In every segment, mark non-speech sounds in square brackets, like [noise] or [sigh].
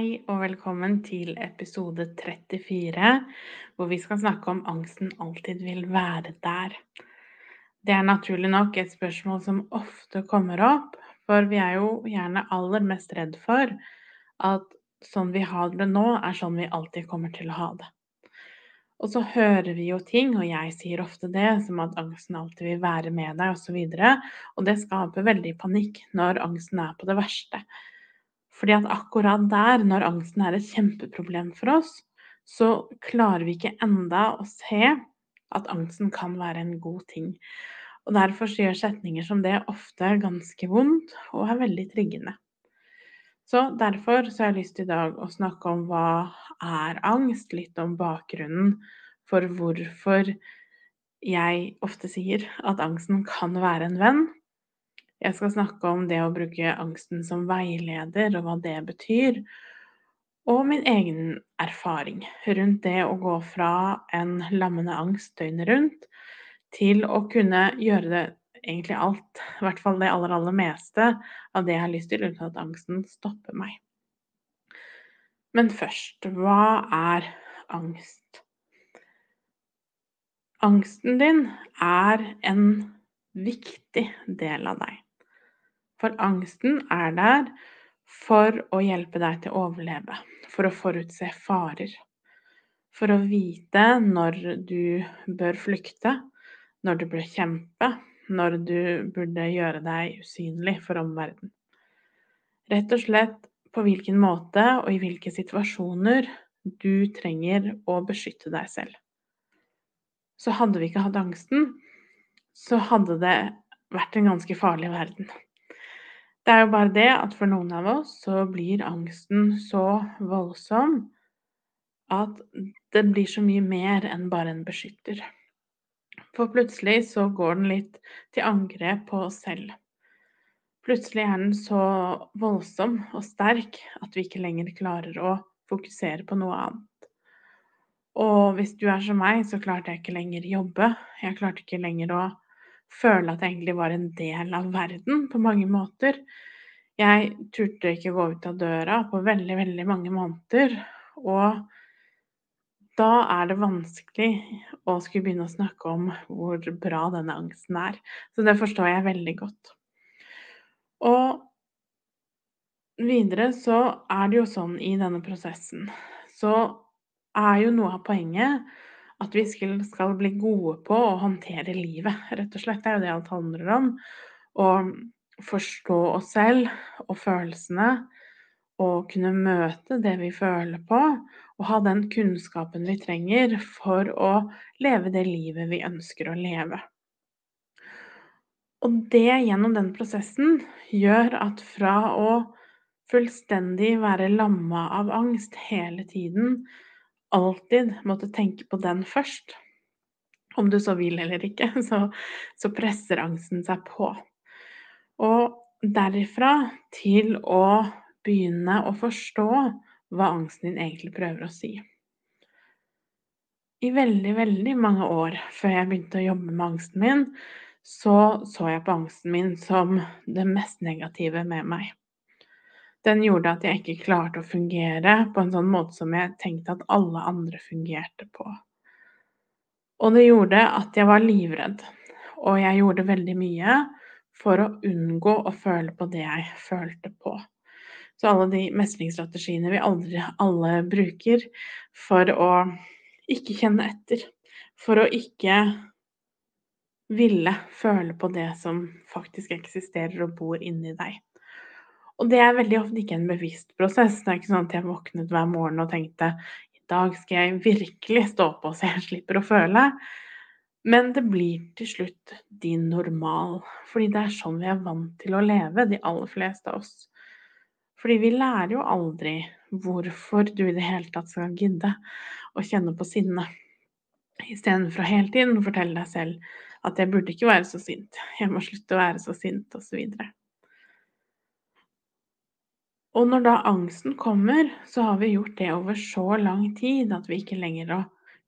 Hei og velkommen til episode 34, hvor vi skal snakke om angsten alltid vil være der. Det er naturlig nok et spørsmål som ofte kommer opp, for vi er jo gjerne aller mest redd for at sånn vi har det nå, er sånn vi alltid kommer til å ha det. Og så hører vi jo ting, og jeg sier ofte det, som at angsten alltid vil være med deg, osv. Og, så og det skaper veldig panikk når angsten er på det verste. Fordi at akkurat der, når angsten er et kjempeproblem for oss, så klarer vi ikke enda å se at angsten kan være en god ting. Og derfor gjør setninger som det ofte ganske vondt og er veldig triggende. Så derfor så har jeg lyst til i dag å snakke om hva er angst, litt om bakgrunnen for hvorfor jeg ofte sier at angsten kan være en venn, jeg skal snakke om det å bruke angsten som veileder, og hva det betyr. Og min egen erfaring rundt det å gå fra en lammende angst døgnet rundt til å kunne gjøre det egentlig alt, i hvert fall det aller, aller meste av det jeg har lyst til, uten at angsten stopper meg. Men først, hva er angst? Angsten din er en viktig del av deg. For angsten er der for å hjelpe deg til å overleve, for å forutse farer. For å vite når du bør flykte, når du bør kjempe, når du burde gjøre deg usynlig for omverdenen. Rett og slett på hvilken måte og i hvilke situasjoner du trenger å beskytte deg selv. Så hadde vi ikke hatt angsten, så hadde det vært en ganske farlig verden. Det er jo bare det at for noen av oss så blir angsten så voldsom at det blir så mye mer enn bare en beskytter. For plutselig så går den litt til angrep på oss selv. Plutselig er den så voldsom og sterk at vi ikke lenger klarer å fokusere på noe annet. Og hvis du er som meg, så klarte jeg ikke lenger jobbe. Jeg klarte ikke lenger å føle at jeg egentlig var en del av verden på mange måter. Jeg turte ikke gå ut av døra på veldig, veldig mange måneder. Og da er det vanskelig å skulle begynne å snakke om hvor bra denne angsten er. Så det forstår jeg veldig godt. Og videre så er det jo sånn i denne prosessen Så er jo noe av poenget at vi skal bli gode på å håndtere livet, rett og slett. Det er jo det alt handler om. Å forstå oss selv og følelsene, og kunne møte det vi føler på, og ha den kunnskapen vi trenger for å leve det livet vi ønsker å leve. Og det gjennom den prosessen gjør at fra å fullstendig være lamma av angst hele tiden, alltid måtte tenke på den først, om du så vil eller ikke, [laughs] så, så presser angsten seg på. Og derifra til å begynne å forstå hva angsten din egentlig prøver å si. I veldig, veldig mange år før jeg begynte å jobbe med angsten min, så så jeg på angsten min som det mest negative med meg den gjorde at jeg ikke klarte å fungere på en sånn måte som jeg tenkte at alle andre fungerte på. Og det gjorde at jeg var livredd, og jeg gjorde veldig mye for å unngå å føle på det jeg følte på. Så alle de mestringsstrategiene vi aldri alle bruker for å ikke kjenne etter, for å ikke ville føle på det som faktisk eksisterer og bor inni deg. Og det er veldig ofte ikke en bevisst prosess. Det er ikke sånn at jeg våknet hver morgen og tenkte i dag skal jeg virkelig stå på så jeg slipper å føle. Men det blir til slutt din normal, fordi det er sånn vi er vant til å leve, de aller fleste av oss. Fordi vi lærer jo aldri hvorfor du i det hele tatt skal gidde å kjenne på sinne. Istedenfor å hele tiden fortelle deg selv at jeg burde ikke være så sint, jeg må slutte å være så sint, osv. Og når da angsten kommer, så har vi gjort det over så lang tid at vi ikke lenger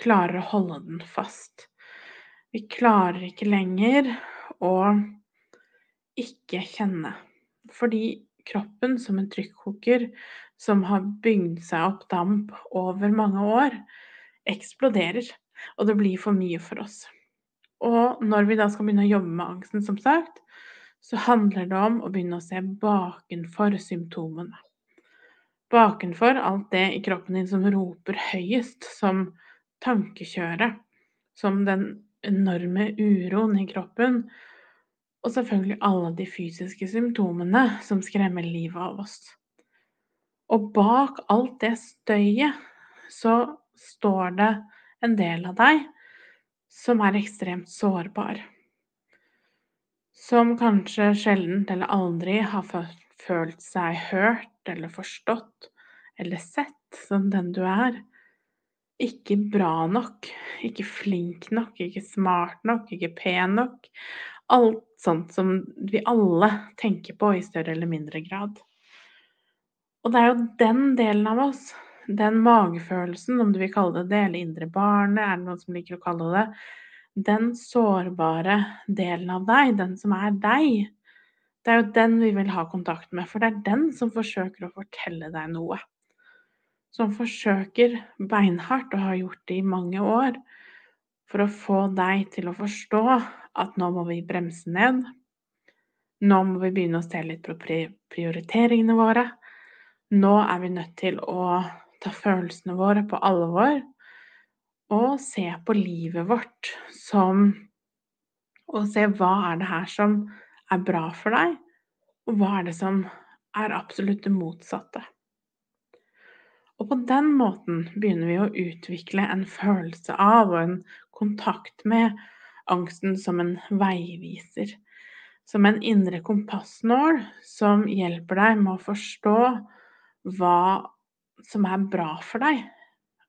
klarer å holde den fast. Vi klarer ikke lenger å ikke kjenne. Fordi kroppen som en trykkoker som har bygd seg opp damp over mange år, eksploderer. Og det blir for mye for oss. Og når vi da skal begynne å jobbe med angsten, som sagt, så handler det om å begynne å se bakenfor symptomene. Bakenfor alt det i kroppen din som roper høyest, som tankekjøret, som den enorme uroen i kroppen, og selvfølgelig alle de fysiske symptomene som skremmer livet av oss. Og bak alt det støyet så står det en del av deg som er ekstremt sårbar. Som kanskje sjelden eller aldri har følt seg hørt eller forstått eller sett som den du er. Ikke bra nok, ikke flink nok, ikke smart nok, ikke pen nok. Alt sånt som vi alle tenker på i større eller mindre grad. Og det er jo den delen av oss, den magefølelsen, om du vil kalle det det, eller indre barnet, er det noen som liker å kalle det, den sårbare delen av deg, den som er deg, det er jo den vi vil ha kontakt med, for det er den som forsøker å fortelle deg noe. Som forsøker beinhardt, og har gjort det i mange år, for å få deg til å forstå at nå må vi bremse ned. Nå må vi begynne å se litt på prioriteringene våre. Nå er vi nødt til å ta følelsene våre på alvor og se på livet vårt som Og se hva er det her som er bra for deg, og hva er det som er absolutt det motsatte. Og på den måten begynner vi å utvikle en følelse av og en kontakt med angsten som en veiviser. Som en indre kompassnål som hjelper deg med å forstå hva som er bra for deg.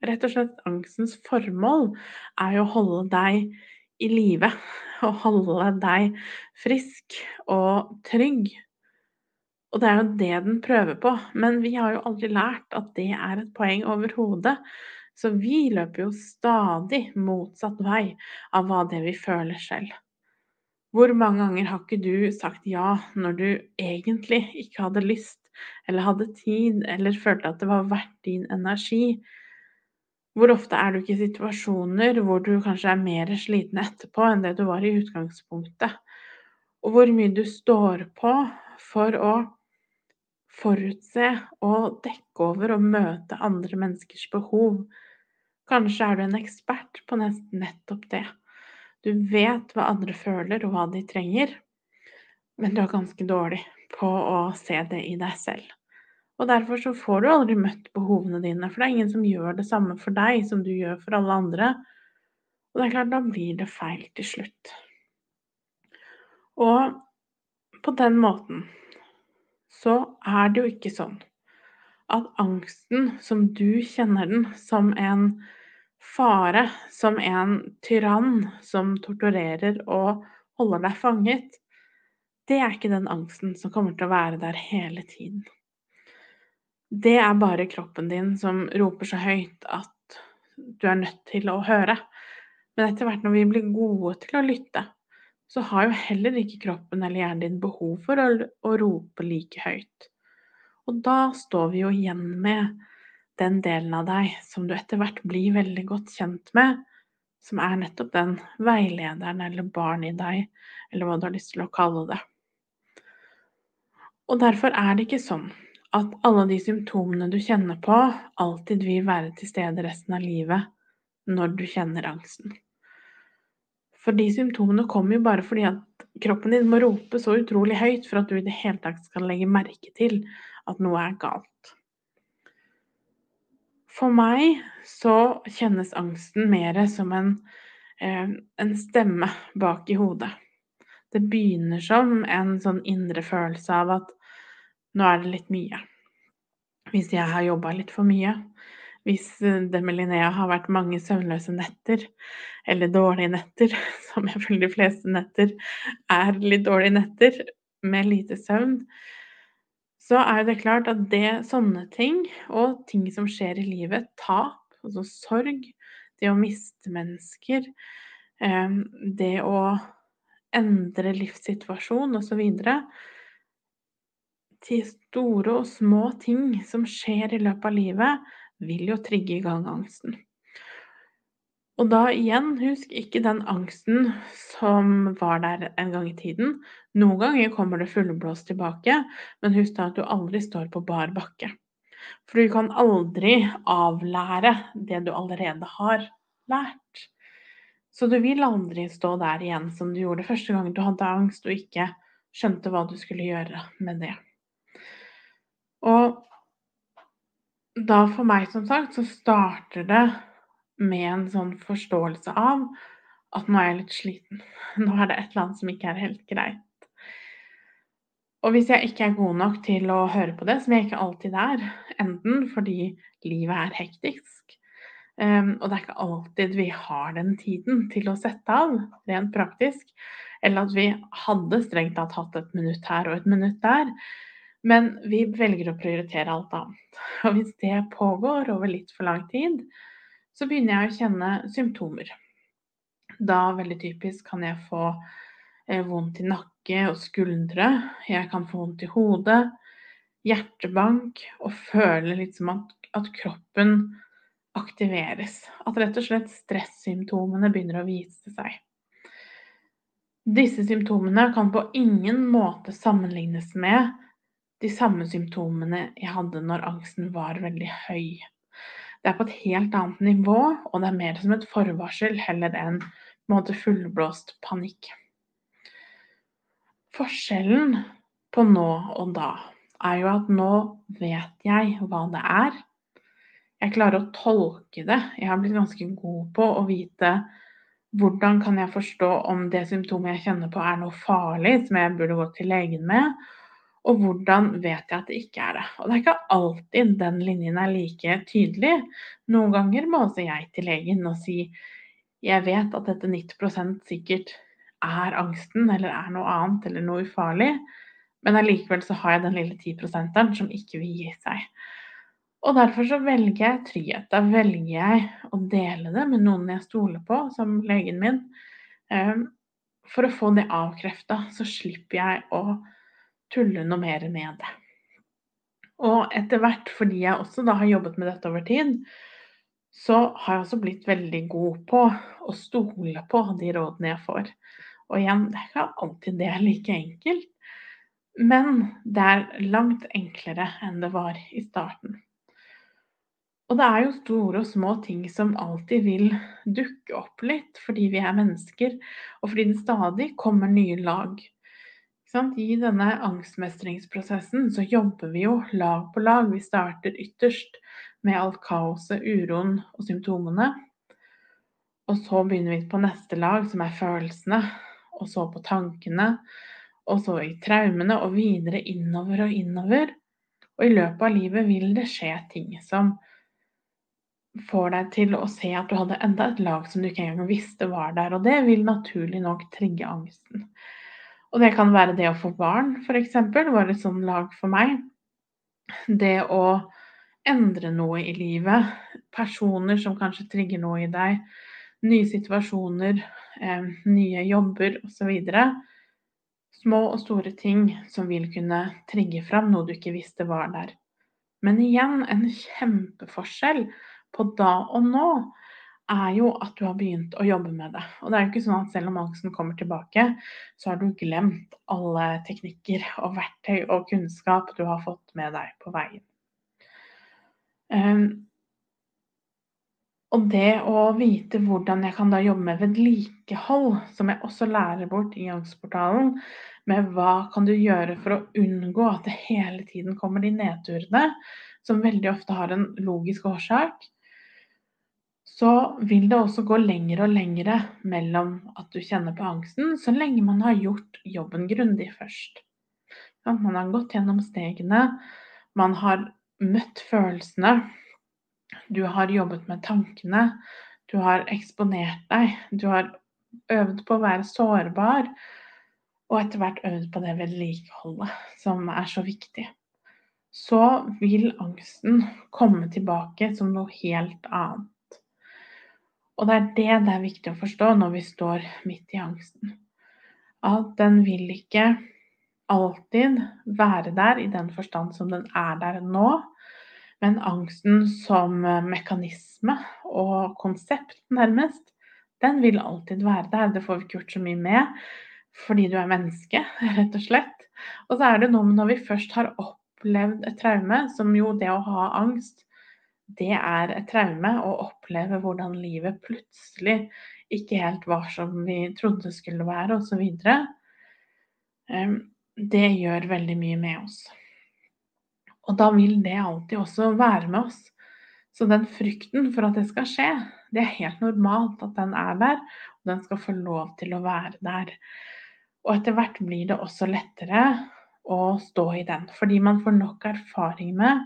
Rett og slett angstens formål er jo å holde deg i live. Å holde deg frisk og trygg. Og det er jo det den prøver på. Men vi har jo aldri lært at det er et poeng overhodet. Så vi løper jo stadig motsatt vei av hva det vi føler selv. Hvor mange ganger har ikke du sagt ja når du egentlig ikke hadde lyst, eller hadde tid, eller følte at det var verdt din energi? Hvor ofte er du ikke i situasjoner hvor du kanskje er mer sliten etterpå enn det du var i utgangspunktet? Og hvor mye du står på for å forutse og dekke over og møte andre menneskers behov Kanskje er du en ekspert på nettopp det. Du vet hva andre føler og hva de trenger, men du er ganske dårlig på å se det i deg selv. Og derfor så får du aldri møtt behovene dine, for det er ingen som gjør det samme for deg som du gjør for alle andre. Og det er klart, da blir det feil til slutt. Og på den måten så er det jo ikke sånn at angsten som du kjenner den som en fare som en tyrann som torturerer og holder deg fanget, det er ikke den angsten som kommer til å være der hele tiden. Det er bare kroppen din som roper så høyt at du er nødt til å høre. Men etter hvert når vi blir gode til å lytte, så har jo heller ikke kroppen eller hjernen din behov for å, rope like høyt. Og da står vi jo igjen med den delen av deg som du etter hvert blir veldig godt kjent med, som er nettopp den veilederen eller barn i deg, eller hva du har lyst til å kalle det. Og derfor er det ikke sånn at alle de symptomene du kjenner på, alltid vil være til stede resten av livet når du kjenner angsten. For de symptomene kommer jo bare fordi at kroppen din må rope så utrolig høyt for at du i det hele tatt skal legge merke til at noe er galt. For meg så kjennes angsten mer som en, eh, en stemme bak i hodet. Det begynner som en sånn indre følelse av at nå er det litt mye. hvis jeg har jobba litt for mye, hvis eh, det med Linnea har vært mange søvnløse netter, eller dårlige netter, [laughs] som jeg føler de fleste netter er litt dårlige netter, med lite søvn, så er det klart at det sånne ting, og ting som skjer i livet, tap, altså sorg, det å miste mennesker, eh, det å endre livssituasjon osv. Til store og små ting som skjer i løpet av livet, vil jo trigge i gang angsten. Og da igjen, husk ikke den angsten som var der en gang i tiden. Noen ganger kommer det fullblåst tilbake, men husk da at du aldri står på bar bakke. For du kan aldri avlære det du allerede har lært. Så du vil aldri stå der igjen som du gjorde første gang du hadde angst og ikke skjønte hva du skulle gjøre med det. Og da for meg, som sagt, så starter det med en sånn forståelse av at nå er jeg litt sliten. [laughs] Nå er det et eller annet som ikke er helt greit. Og hvis jeg ikke er god nok til å høre på det, som jeg ikke alltid er, enten fordi livet er hektisk, um, og det er ikke alltid vi har den tiden til å sette av, rent praktisk, eller at vi hadde strengt tatt hatt et minutt her og et minutt der, men vi velger å prioritere alt annet. [laughs] Og hvis det pågår over litt for lang tid, så begynner jeg å kjenne symptomer. Da, veldig typisk, kan jeg få eh, vondt i nakke og skuldre. Jeg kan få vondt i hodet, hjertebank og føle litt som at, at kroppen aktiveres. At rett og slett stressymptomene begynner å vise seg. Disse symptomene kan på ingen måte sammenlignes med de samme symptomene jeg hadde når angsten var veldig høy. Det er på et helt annet nivå, og det er mer som et forvarsel heller enn på en måte fullblåst panikk. Forskjellen på nå og da er jo at nå vet jeg hva det er. Jeg klarer å tolke det. Jeg har blitt ganske god på å vite hvordan kan jeg forstå om det symptomet jeg kjenner på er noe farlig som jeg burde gå til legen med, og hvordan vet jeg at det ikke er det? Og det er ikke alltid den linjen er like tydelig. Noen ganger må også jeg til legen og si jeg vet at dette 90% sikkert er angsten eller er noe annet eller noe ufarlig, men allikevel så har jeg den lille 10 som ikke vil gi seg. Og derfor så velger jeg trygghet. Da velger jeg å dele det med noen jeg stoler på, som legen min, eh, for å få det avkrefta. Så slipper jeg å tulle noe mer med det. Og etter hvert, fordi jeg også da har jobbet med dette over tid, så har jeg også blitt veldig god på å stole på de rådene jeg får. Og igjen, det er ikke alltid det er like enkelt, men det er langt enklere enn det var i starten. Og det er jo store og små ting som alltid vil dukke opp litt fordi vi er mennesker, og fordi det stadig kommer nye lag i denne angstmestringsprosessen så jobber vi jo lag på lag. Vi starter ytterst med alt kaoset, uroen og symptomene. Og så begynner vi på neste lag, som er følelsene. Og så på tankene. Og så i traumene, og videre innover og innover. Og i løpet av livet vil det skje ting som får deg til å se at du hadde enda et lag som du ikke engang visste var der. Og det vil naturlig nok trigge angsten. Og det kan være det å få barn, f.eks. var et sånt lag for meg. Det å endre noe i livet. Personer som kanskje trigger noe i deg. Nye situasjoner, eh, nye jobber osv. Små og store ting som vil kunne trigge fram noe du ikke visste var der. Men igjen en kjempeforskjell på da og nå er jo at du har begynt å jobbe med det. Og det er jo ikke sånn at selv om angsten kommer tilbake, så har du glemt alle teknikker og verktøy og kunnskap du har fått med deg på veien. Um, og det å vite hvordan jeg kan da jobbe med vedlikehold, som jeg også lærer bort i Angstportalen, med hva kan du gjøre for å unngå at det hele tiden kommer de nedturene, som veldig ofte har en logisk årsak, så vil det også gå lengre og lengre mellom at du kjenner på angsten, så lenge man har gjort jobben grundig først. Man har gått gjennom stegene, man har møtt følelsene, du har jobbet med tankene, du har eksponert deg, du har øvd på å være sårbar, og etter hvert øvd på det vedlikeholdet som er så viktig, så vil angsten komme tilbake som noe helt annet. Og det er det det er viktig å forstå når vi står midt i angsten. At den vil ikke alltid være der i den forstand som den er der nå. Men angsten som mekanisme og konsept, nærmest, den vil alltid være der. Det får vi ikke gjort så mye med fordi du er menneske, [laughs] rett og slett. Og så er det noe med når vi først har opplevd et traume, som jo det å ha angst det er et traume å oppleve hvordan livet plutselig ikke helt var som vi trodde det skulle være, osv. Det gjør veldig mye med oss. Og da vil det alltid også være med oss. Så den frykten for at det skal skje, det er helt normalt at den er der, og den skal få lov til å være der. Og etter hvert blir det også lettere å stå i den, fordi man får nok erfaring med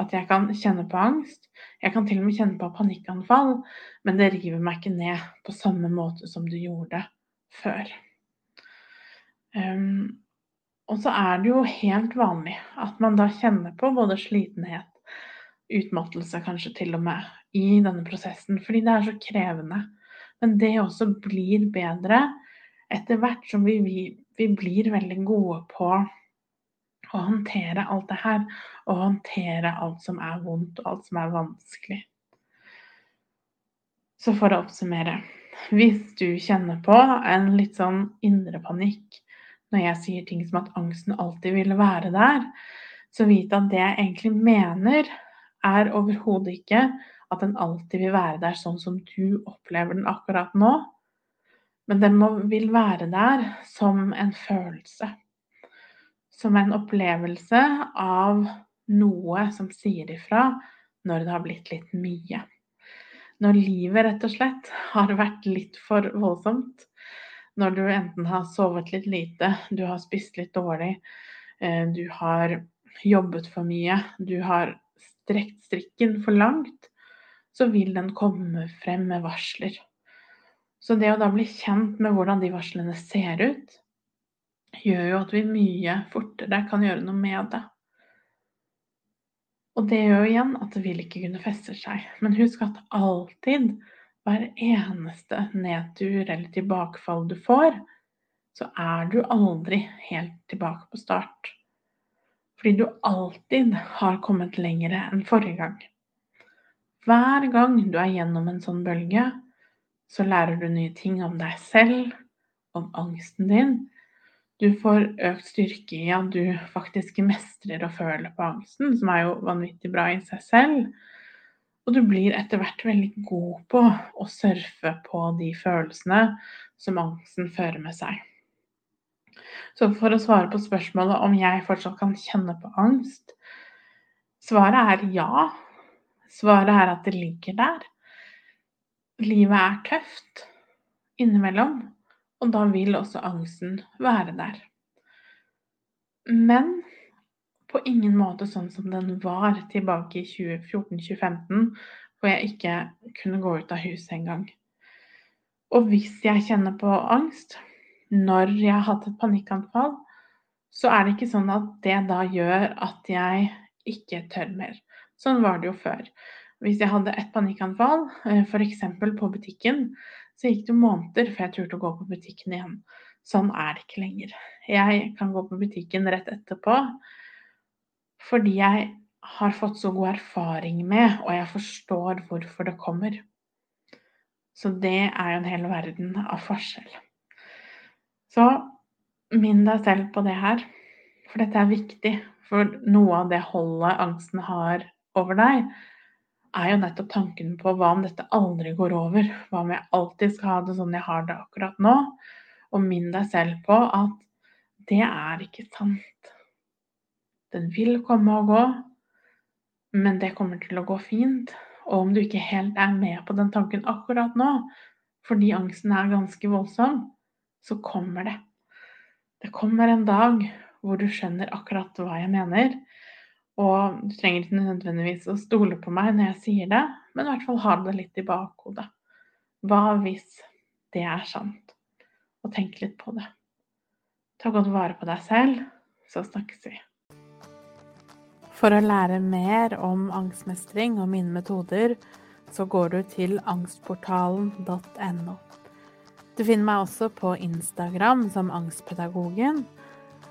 at jeg kan kjenne på angst. Jeg kan til og med kjenne på panikkanfall, men det river meg ikke ned på samme måte som det gjorde før. Um, og så er det jo helt vanlig at man da kjenner på både slitenhet, utmattelse kanskje til og med, i denne prosessen, fordi det er så krevende. Men det også blir bedre etter hvert som vi, vi, vi blir veldig gode på å håndtere alt det her, og håndtere alt som er vondt, og alt som er vanskelig. Så for å oppsummere Hvis du kjenner på en litt sånn indre panikk når jeg sier ting som at angsten alltid vil være der, så vit at det jeg egentlig mener, er overhodet ikke at den alltid vil være der sånn som du opplever den akkurat nå. Men den må, vil være der som en følelse som en opplevelse av noe som sier ifra når det har blitt litt mye. Når livet rett og slett har vært litt for voldsomt. Når du enten har sovet litt lite, du har spist litt dårlig, eh, du har jobbet for mye, du har strekt strikken for langt, så vil den komme frem med varsler. Så det å da bli kjent med hvordan de varslene ser ut, gjør jo at vi mye fortere kan gjøre noe med det. Og det gjør jo igjen at det vil ikke kunne feste seg. Men husk at alltid, hver eneste nedtur eller tilbakefall du får, så er du aldri helt tilbake på start. Fordi du alltid har kommet lengre enn forrige gang. Hver gang du er gjennom en sånn bølge, så lærer du nye ting om deg selv, om angsten din, du får økt styrke i at du faktisk mestrer og føler på angsten, som er jo vanvittig bra i seg selv. Og du blir etter hvert veldig god på å surfe på de følelsene som angsten fører med seg. Så for å svare på spørsmålet om jeg fortsatt kan kjenne på angst Svaret er ja. Svaret er at det ligger der. Livet er tøft innimellom. Og da vil også angsten være der. Men på ingen måte sånn som den var tilbake i 2014-2015, hvor jeg ikke kunne gå ut av huset engang. Og hvis jeg kjenner på angst når jeg har hatt et panikkanfall, så er det ikke sånn at det da gjør at jeg ikke tør mer. Sånn var det jo før. Hvis jeg hadde et panikkanfall, eh, f.eks. på butikken, så gikk det måneder før jeg turte å gå på butikken igjen. Sånn er det ikke lenger. Jeg kan gå på butikken rett etterpå fordi jeg har fått så god erfaring med, og jeg forstår hvorfor det kommer. Så det er jo en hel verden av forskjell. Så minn deg selv på det her, for dette er viktig. For noe av det holdet angsten har over deg, er jo nettopp tanken på hva om dette aldri går over? Hva om jeg alltid skal ha det sånn jeg har det akkurat nå? Og minn deg selv på at det er ikke sant. Den vil komme og gå, men det kommer til å gå fint. Og om du ikke helt er med på den tanken akkurat nå, fordi angsten er ganske voldsom, så kommer det. Det kommer en dag hvor du skjønner akkurat hva jeg mener, Og du trenger ikke nødvendigvis å stole på meg når jeg sier det, men i hvert fall ha det litt i bakhodet. Hva hvis det er sant? Og tenk litt på det. Ta godt vare på deg selv, så snakkes vi. For å lære mer om angstmestring og mine metoder, så går du til angstportalen.no. Du finner meg også på Instagram som Angstpedagogen,